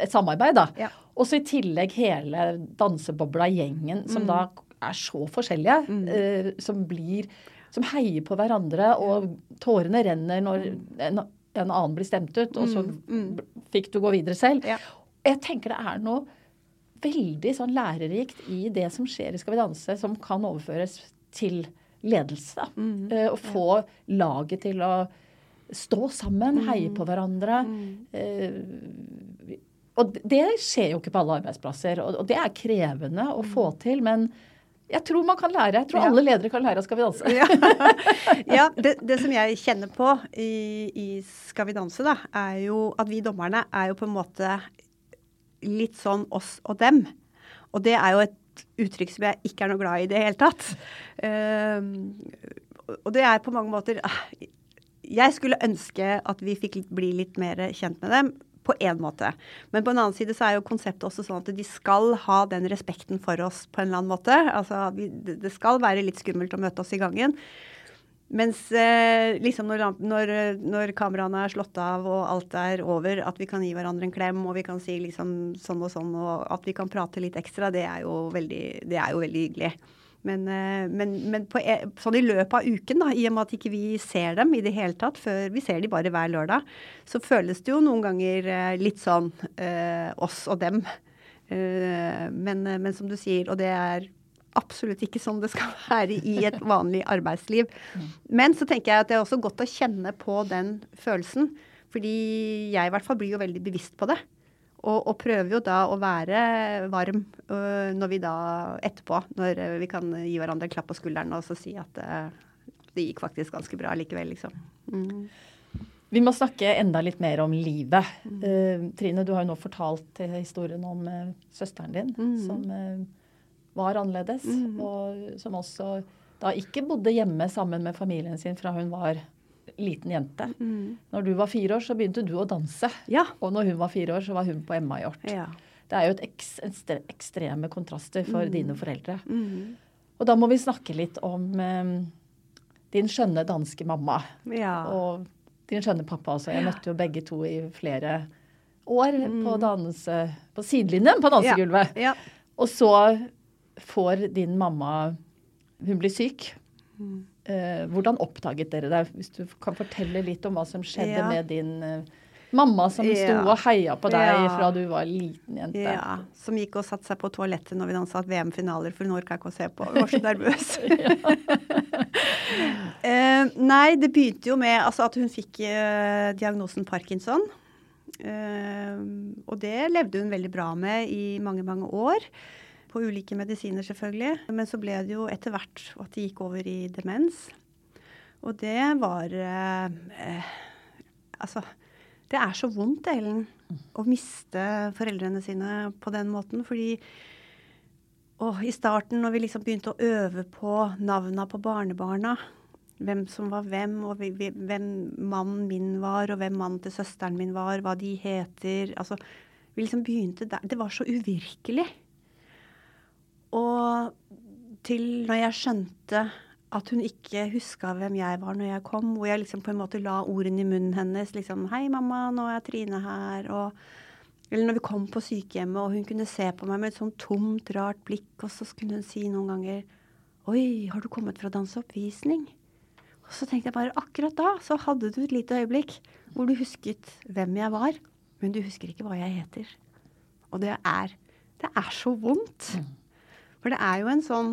A: et samarbeid, da.
B: Ja.
A: Og så i tillegg hele dansebobla, gjengen, som da er så forskjellige, eh, som blir som heier på hverandre, og tårene renner når en, en annen blir stemt ut, og så fikk du gå videre selv.
B: Ja.
A: Jeg tenker det er noe veldig sånn lærerikt i det som skjer i Skal vi danse, som kan overføres til ledelse. Mm, uh, og få laget til å stå sammen, heie på hverandre. Eh, og det skjer jo ikke på alle arbeidsplasser, og det er krevende å få til. Men jeg tror man kan lære. Jeg tror
B: Ja.
A: alle ledere kan lære av Skal vi danse.
B: Ja, *laughs* ja det, det som jeg kjenner på i, i Skal vi danse, da, er jo at vi dommerne er jo på en måte litt sånn oss og dem. Og det er jo et uttrykk som jeg ikke er noe glad i i det hele tatt. Um, og det er på mange måter ah, Jeg skulle ønske at vi fikk bli litt mer kjent med dem. På én måte. Men på en annen side så er jo konseptet også sånn at de skal ha den respekten for oss på en eller annen måte. Altså, vi, det skal være litt skummelt å møte oss i gangen. Mens eh, liksom når, når, når kameraene er slått av og alt er over, at vi kan gi hverandre en klem og vi kan si liksom sånn og sånn, og at vi kan prate litt ekstra, det er jo veldig, det er jo veldig hyggelig. Men, eh, men, men på, e- sånn i løpet av uken, da, i og med at ikke vi ser dem i det hele tatt, før vi ser de bare hver lørdag, så føles det jo noen ganger eh, litt sånn eh, oss og dem. Eh, men, eh, men som du sier, og det er absolutt ikke sånn det skal *laughs* være i et vanlig arbeidsliv. Men så tenker jeg at det er også godt å kjenne på den følelsen. Fordi jeg i hvert fall blir jo veldig bevisst på det. Og, og prøver jo da å være varm øh, når vi da etterpå, når vi kan gi hverandre en klapp på skulderen og så si at øh, det gikk faktisk ganske bra likevel, liksom. Mm.
A: Vi må snakke enda litt mer om livet. Eh, Trine, du har jo nå fortalt historien om uh, søsteren din, som uh, var annerledes. Og som også da ikke bodde hjemme sammen med familien sin fra hun var liten jente. Når du var fire år, så begynte du å danse.
B: Ja.
A: Og når hun var fire år, så var hun på Emma-hjort.
B: Ja.
A: Det er jo et ekstre ekstreme kontraster for
B: Mm.
A: dine foreldre. Og da må vi snakke litt om eh, din skjønne danske mamma.
B: Ja.
A: Og din skjønne pappa også. Jeg møtte jo begge to i flere år på, danse, på sidelinjen på dansegulvet.
B: Mm. Ja.
A: Og så får din mamma Hun blir syk.
B: Mm.
A: Eh, hvordan oppdaget dere det? Hvis du kan fortelle litt om hva som skjedde
B: Ja.
A: med din eh, mamma som sto og heia på deg
B: Ja.
A: fra du var liten jente.
B: Ja, som gikk og satte seg på toalettet når vi dansa VM-finaler, for hun orka ikke å se på. Hun var så *laughs* nervøs. *laughs* *laughs* eh, nei, det begynte jo med altså, at hun fikk eh, diagnosen parkinson. Eh, og det levde hun veldig bra med i mange, mange år. På ulike medisiner, selvfølgelig. Men så ble det jo etter hvert at det gikk over i demens. Og det var eh, Altså, det er så vondt, Ellen, å miste foreldrene sine på den måten. Fordi og i starten, når vi liksom begynte å øve på navna på barnebarna, hvem som var hvem, og hvem mannen min var, og hvem mannen til søsteren min var, hva de heter Altså, vi liksom begynte der. Det var så uvirkelig. Og til når jeg skjønte at hun ikke huska hvem jeg var når jeg kom, hvor jeg liksom på en måte la ordene i munnen hennes. liksom 'Hei, mamma, nå er Trine her', og Eller når vi kom på sykehjemmet, og hun kunne se på meg med et sånn tomt, rart blikk, og så kunne hun si noen ganger 'Oi, har du kommet fra danseoppvisning?' Og så tenkte jeg bare akkurat da så hadde du et lite øyeblikk hvor du husket hvem jeg var, men du husker ikke hva jeg heter. Og det er Det er så vondt. For det er jo en sånn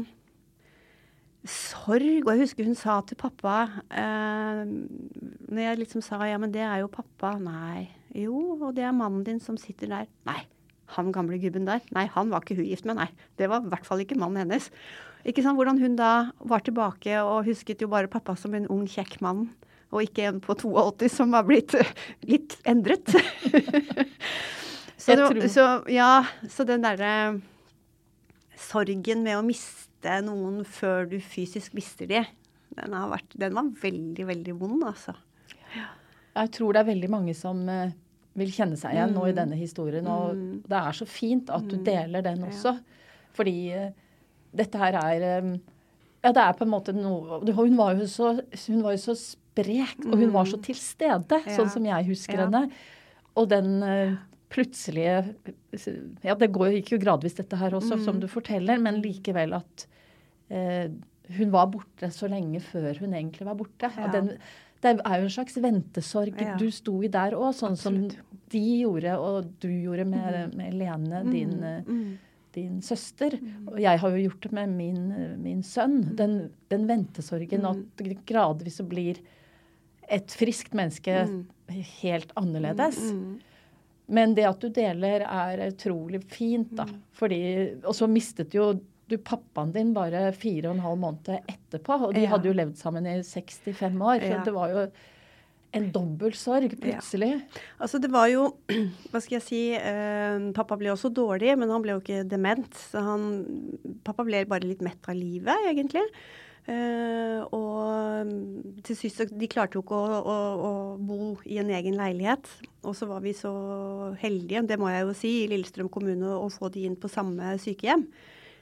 B: sorg. Og jeg husker hun sa til pappa eh, Når jeg liksom sa ja, men det er jo pappa. Nei. Jo, og det er mannen din som sitter der. Nei. Han gamle gubben der. Nei, han var ikke hun gift med. Nei. Det var i hvert fall ikke mannen hennes. Ikke sant, Hvordan hun da var tilbake og husket jo bare pappa som en ung, kjekk mann. Og ikke en på 82 som var blitt *laughs* litt endret. *laughs* så, det, så ja, så den derre sorgen med å miste noen før du fysisk mister de, den, har vært, den var veldig, veldig vond, altså.
A: Jeg tror det er veldig mange som eh, vil kjenne seg igjen nå i denne historien. Og det er så fint at du deler den også. Fordi eh, dette her er eh, Ja, det er på en måte noe Hun var jo så, hun var jo så sprek, og hun var så til stede,
B: Ja.
A: sånn som jeg husker
B: Ja.
A: henne. Og den plutselige Ja, det går, gikk jo gradvis dette her også, som du forteller, men likevel at eh, hun var borte så lenge før hun egentlig var borte.
B: Ja.
A: Den, det er jo en slags ventesorg
B: Ja.
A: du sto i der òg, sånn
B: Absolutt.
A: som de gjorde, og du gjorde med, med Lene, din, eh,
B: Mm.
A: din søster. Og jeg har jo gjort det med min, min sønn. Den, den ventesorgen, at det gradvis så blir et friskt menneske helt annerledes. Men det at du deler, er utrolig fint, da. Fordi Og så mistet jo du pappaen din bare fire og en halv måned etterpå. Og de
B: Ja.
A: hadde jo levd sammen i 65 år. Så
B: Ja.
A: det var jo en dobbel sorg plutselig.
B: Altså det var jo, *clears throat* hva skal jeg si, eh, pappa ble også dårlig, men han ble jo ikke dement. Så han, pappa ble bare litt mett av livet, egentlig. Eh, og mm, til sist, de klarte jo ikke å, å, å bo i en egen leilighet. Og så var vi så heldige, det må jeg jo si, i Lillestrøm kommune å få de inn på samme sykehjem.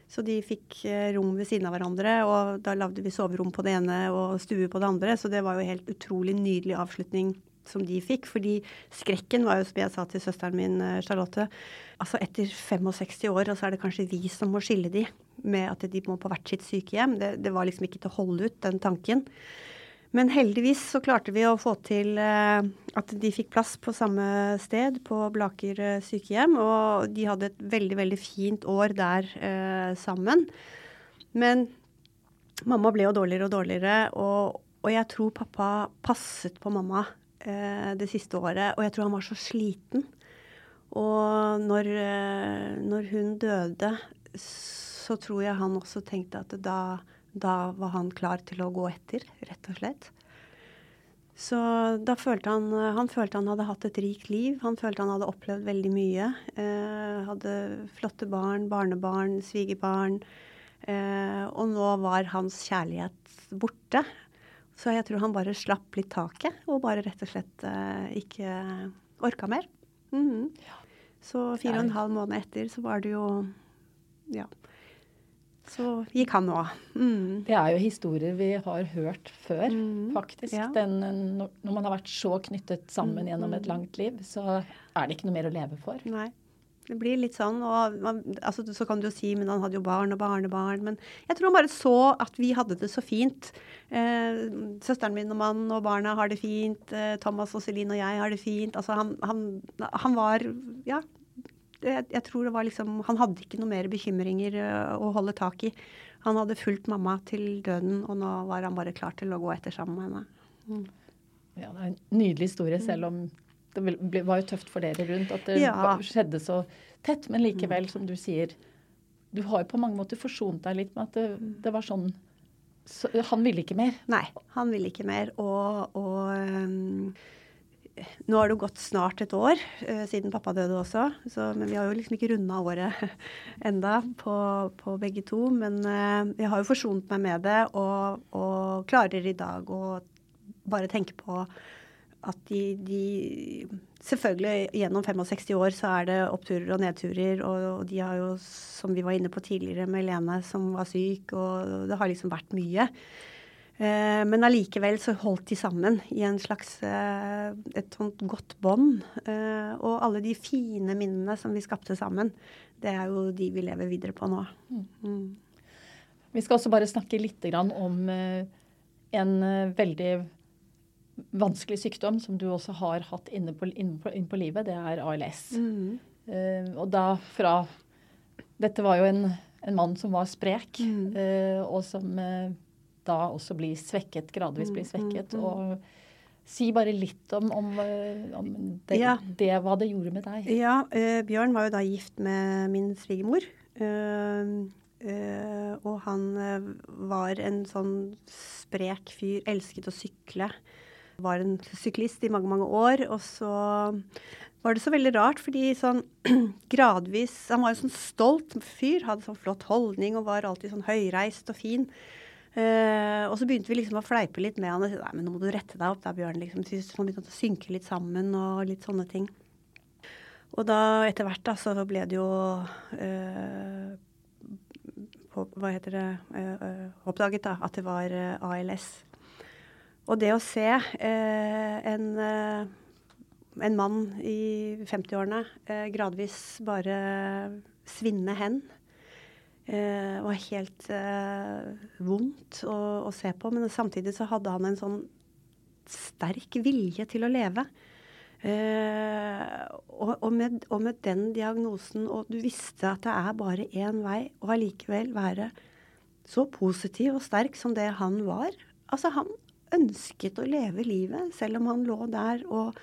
B: Så de fikk eh, rom ved siden av hverandre, og da lagde vi soverom på det ene og stue på det andre. Så det var jo helt utrolig nydelig avslutning som de fikk. Fordi skrekken var jo, som jeg sa til søsteren min eh, Charlotte, altså etter 65 år, og så er det kanskje vi som må skille de med at de må på hvert sitt sykehjem. Det, det var liksom ikke til å holde ut, den tanken. Men heldigvis så klarte vi å få til eh, at de fikk plass på samme sted, på Blaker eh, sykehjem. Og de hadde et veldig, veldig fint år der eh, sammen. Men mamma ble jo dårligere og dårligere, og, og jeg tror pappa passet på mamma det siste året. Og jeg tror han var så sliten. Og når, eh, når hun døde, så tror jeg han også tenkte at da, da var han klar til å gå etter, rett og slett. Så da følte han Han følte han hadde hatt et rikt liv. Han følte han hadde opplevd veldig mye. Eh, hadde flotte barn, barnebarn, svigerbarn. Eh, og nå var hans kjærlighet borte. Så jeg tror han bare slapp litt taket, og bare rett og slett eh, ikke orka mer. Mhm. Så fire og en halv måned etter så var det jo Ja. Så gikk han òg. Mm.
A: Det er jo historier vi har hørt før,
B: Mm,
A: faktisk.
B: ja.
A: Den, når når man har vært så knyttet sammen gjennom et langt liv, så er det ikke noe mer å leve for.
B: Nei. Det blir litt sånn, og man, altså, så kan du jo si, men han hadde jo barn og barnebarn. Men jeg tror han bare så at vi hadde det så fint. Eh, søsteren min og mannen og barna har det fint. Eh, Thomas og Celine og jeg har det fint. Altså han, han, han var Ja. Jeg, jeg tror det var liksom Han hadde ikke noe mer bekymringer eh, å holde tak i. Han hadde fulgt mamma til døden, og nå var han bare klar til å gå etter sammen med henne.
A: Ja, det er en nydelig historie, selv om det var jo tøft for dere rundt at det
B: Ja.
A: skjedde så tett. Men likevel, som du sier, du har jo på mange måter forsont deg litt med at det, det var sånn så, Han ville ikke mer.
B: Nei, han ville ikke mer. Og, og um, nå har det gått snart et år uh, siden pappa døde også. Så, men vi har jo liksom ikke runda året *laughs* enda på, på begge to. Men uh, jeg har jo forsont meg med det og, og klarer i dag å bare tenke på at de, de Selvfølgelig gjennom 65 år så er det oppturer og nedturer, og, og de har jo, som vi var inne på tidligere med Lene som var syk, og det har liksom vært mye. Eh, men allikevel så holdt de sammen i en slags eh, et sånt godt bånd. Eh, og alle de fine minnene som vi skapte sammen, det er jo de vi lever videre på nå. Mm.
A: Vi skal også bare snakke litt grann om eh, en eh, veldig vanskelig sykdom som du også har hatt inne på, inne på, inne på livet. Det er ALS.
B: Mm.
A: Uh, og da fra Dette var jo en, en mann som var sprek,
B: Mm.
A: uh, og som uh, da også blir svekket, gradvis blir svekket. Og si bare litt om, om, om det,
B: Ja.
A: det, hva det gjorde med deg.
B: Ja, eh, Bjørn var jo da gift med min svigermor. Eh, eh, og han var en sånn sprek fyr, elsket å sykle. Var en syklist i mange, mange år. Og så var det så veldig rart, fordi sånn *clears throat* gradvis Han var en sånn stolt fyr, hadde sånn flott holdning og var alltid sånn høyreist og fin. Uh, og så begynte vi liksom å fleipe litt med han og si nei, men nå må du rette deg opp da, Bjørn. liksom. Så han begynte å synke litt sammen og litt sånne ting. Og da etter hvert da, så ble det jo uh, på, Hva heter det uh, Oppdaget da at det var ALS. Og det å se eh, en, eh, en mann i 50-årene eh, gradvis bare svinne hen Eh, var helt eh, vondt å, å, se på. Men samtidig så hadde han en sånn sterk vilje til å leve. Eh, og, og, med, og, med, den diagnosen, og du visste at det er bare én vei, og allikevel være så positiv og sterk som det han var. Altså, han ønsket å leve livet, selv om han lå der og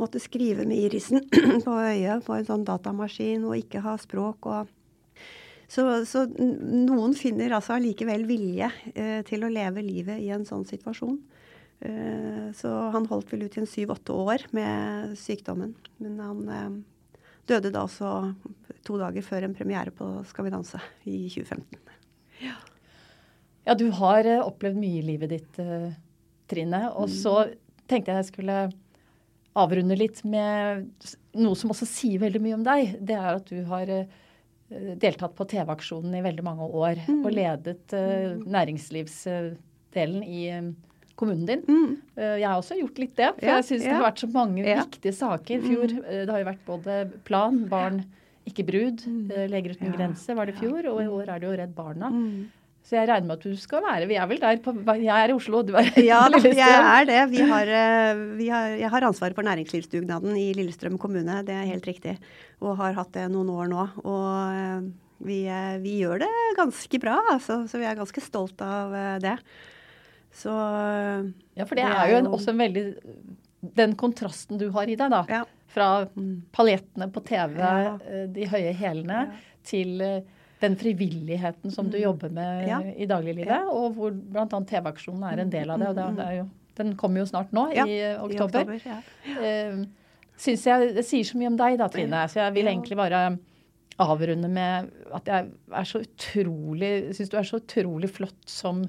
B: måtte skrive med irisen *clears throat* på øyet på en sånn datamaskin og ikke ha språk og så, så noen finner altså allikevel vilje eh, til å leve livet i en sånn situasjon. Eh, så han holdt vel ut i en syv-åtte år med sykdommen. Men han eh, døde da også to dager før en premiere på Skal vi danse i 2015.
A: Ja, ja du har eh, opplevd mye i livet ditt, eh, Trine. Og mm. så tenkte jeg jeg skulle avrunde litt med noe som også sier veldig mye om deg. Det er at du har eh, deltatt på TV-aksjonen i veldig mange år. Mm. Og ledet uh, næringslivsdelen i um, kommunen din. Mm. Uh, jeg har også gjort litt det. For ja, jeg syns ja. det har vært så mange ja. viktige saker i fjor. Mm. Det har jo vært både Plan, Barn, ikke brud, mm. Leger uten grenser var det i fjor, og i år er det jo Redd Barna. Mm. Så jeg regner med at du skal være Vi er vel der på Jeg er i Oslo, du er
B: Ja, jeg er det. Vi har, vi har, jeg har ansvaret for næringslivsdugnaden i Lillestrøm kommune, det er helt riktig og har hatt det noen år nå. Og eh, vi, eh, vi gjør det ganske bra, altså, så vi er ganske stolt av eh, det.
A: Så Ja, for det, det er, jo en, også en veldig Den kontrasten du har i deg, da. Ja. Fra palettene paljettene på TV, ja. de høye hælene, ja. til den frivilligheten som du mm. jobber med ja. i dagliglivet, og hvor bl.a. TV-aksjonen er en del av det. og det, det jo, Den kommer jo snart nå, i oktober. I oktober ja Synes jeg det sier så mye om deg, da, Trine. Så jeg vil egentlig bare avrunde med at jeg er så utrolig Syns du er så utrolig flott som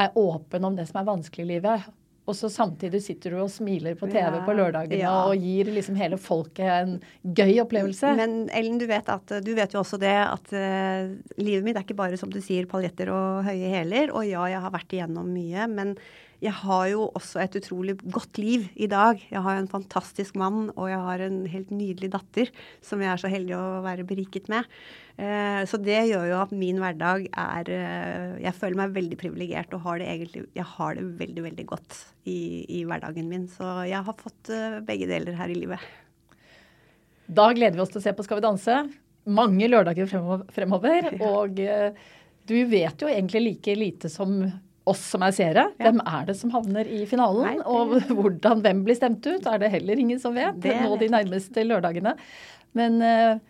A: er åpen om det som er vanskelig i livet. Og så samtidig sitter du og smiler på TV ja, på lørdagene ja. og gir liksom hele folket en gøy opplevelse.
B: Men Ellen, du vet, at, du vet jo også det at uh, livet mitt er ikke bare som du sier paljetter og høye hæler. Og ja, jeg har vært igjennom mye. men jeg har jo også et utrolig godt liv i dag. Jeg har en fantastisk mann, og jeg har en helt nydelig datter som jeg er så heldig å være beriket med. Eh, så det gjør jo at min hverdag er eh, Jeg føler meg veldig privilegert og har det egentlig Jeg har det veldig, veldig godt i, i hverdagen min. Så jeg har fått eh, begge deler her i livet.
A: Da gleder vi oss til å se på Skal vi danse. Mange lørdager fremover. *laughs* Og du vet jo egentlig like lite som oss som er seere. Ja. Hvem er det som havner i finalen? Nei, det... Og *laughs* hvordan, hvem blir stemt ut, er det heller ingen som vet det nå de nærmeste lørdagene. Men uh,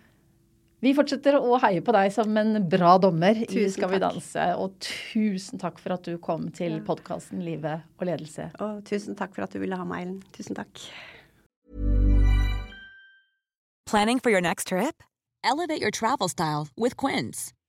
A: vi fortsetter å heie på deg som en bra dommer tusen i Skal vi danse. Og tusen takk for at du kom til ja. podkasten Livet og ledelse.
B: Og tusen takk for at du ville ha meg, Ellen. Tusen takk.
D: Planning for your next trip? Elevate your travel style with Quince.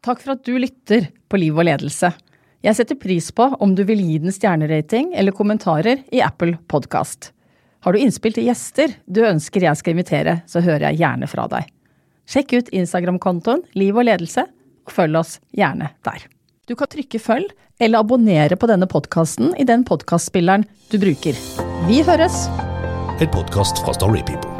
A: Takk for at du lytter på Liv og ledelse. Jeg setter pris på om du vil gi den stjernerating eller kommentarer i Apple Podkast. Har du innspill til gjester du ønsker jeg skal invitere, så hører jeg gjerne fra deg. Sjekk ut Instagram-kontoen Liv og ledelse, og følg oss gjerne der. Du kan trykke følg eller abonnere på denne podkasten i den podkastspilleren du bruker. Vi høres!
E: En podkast fra Storypeople.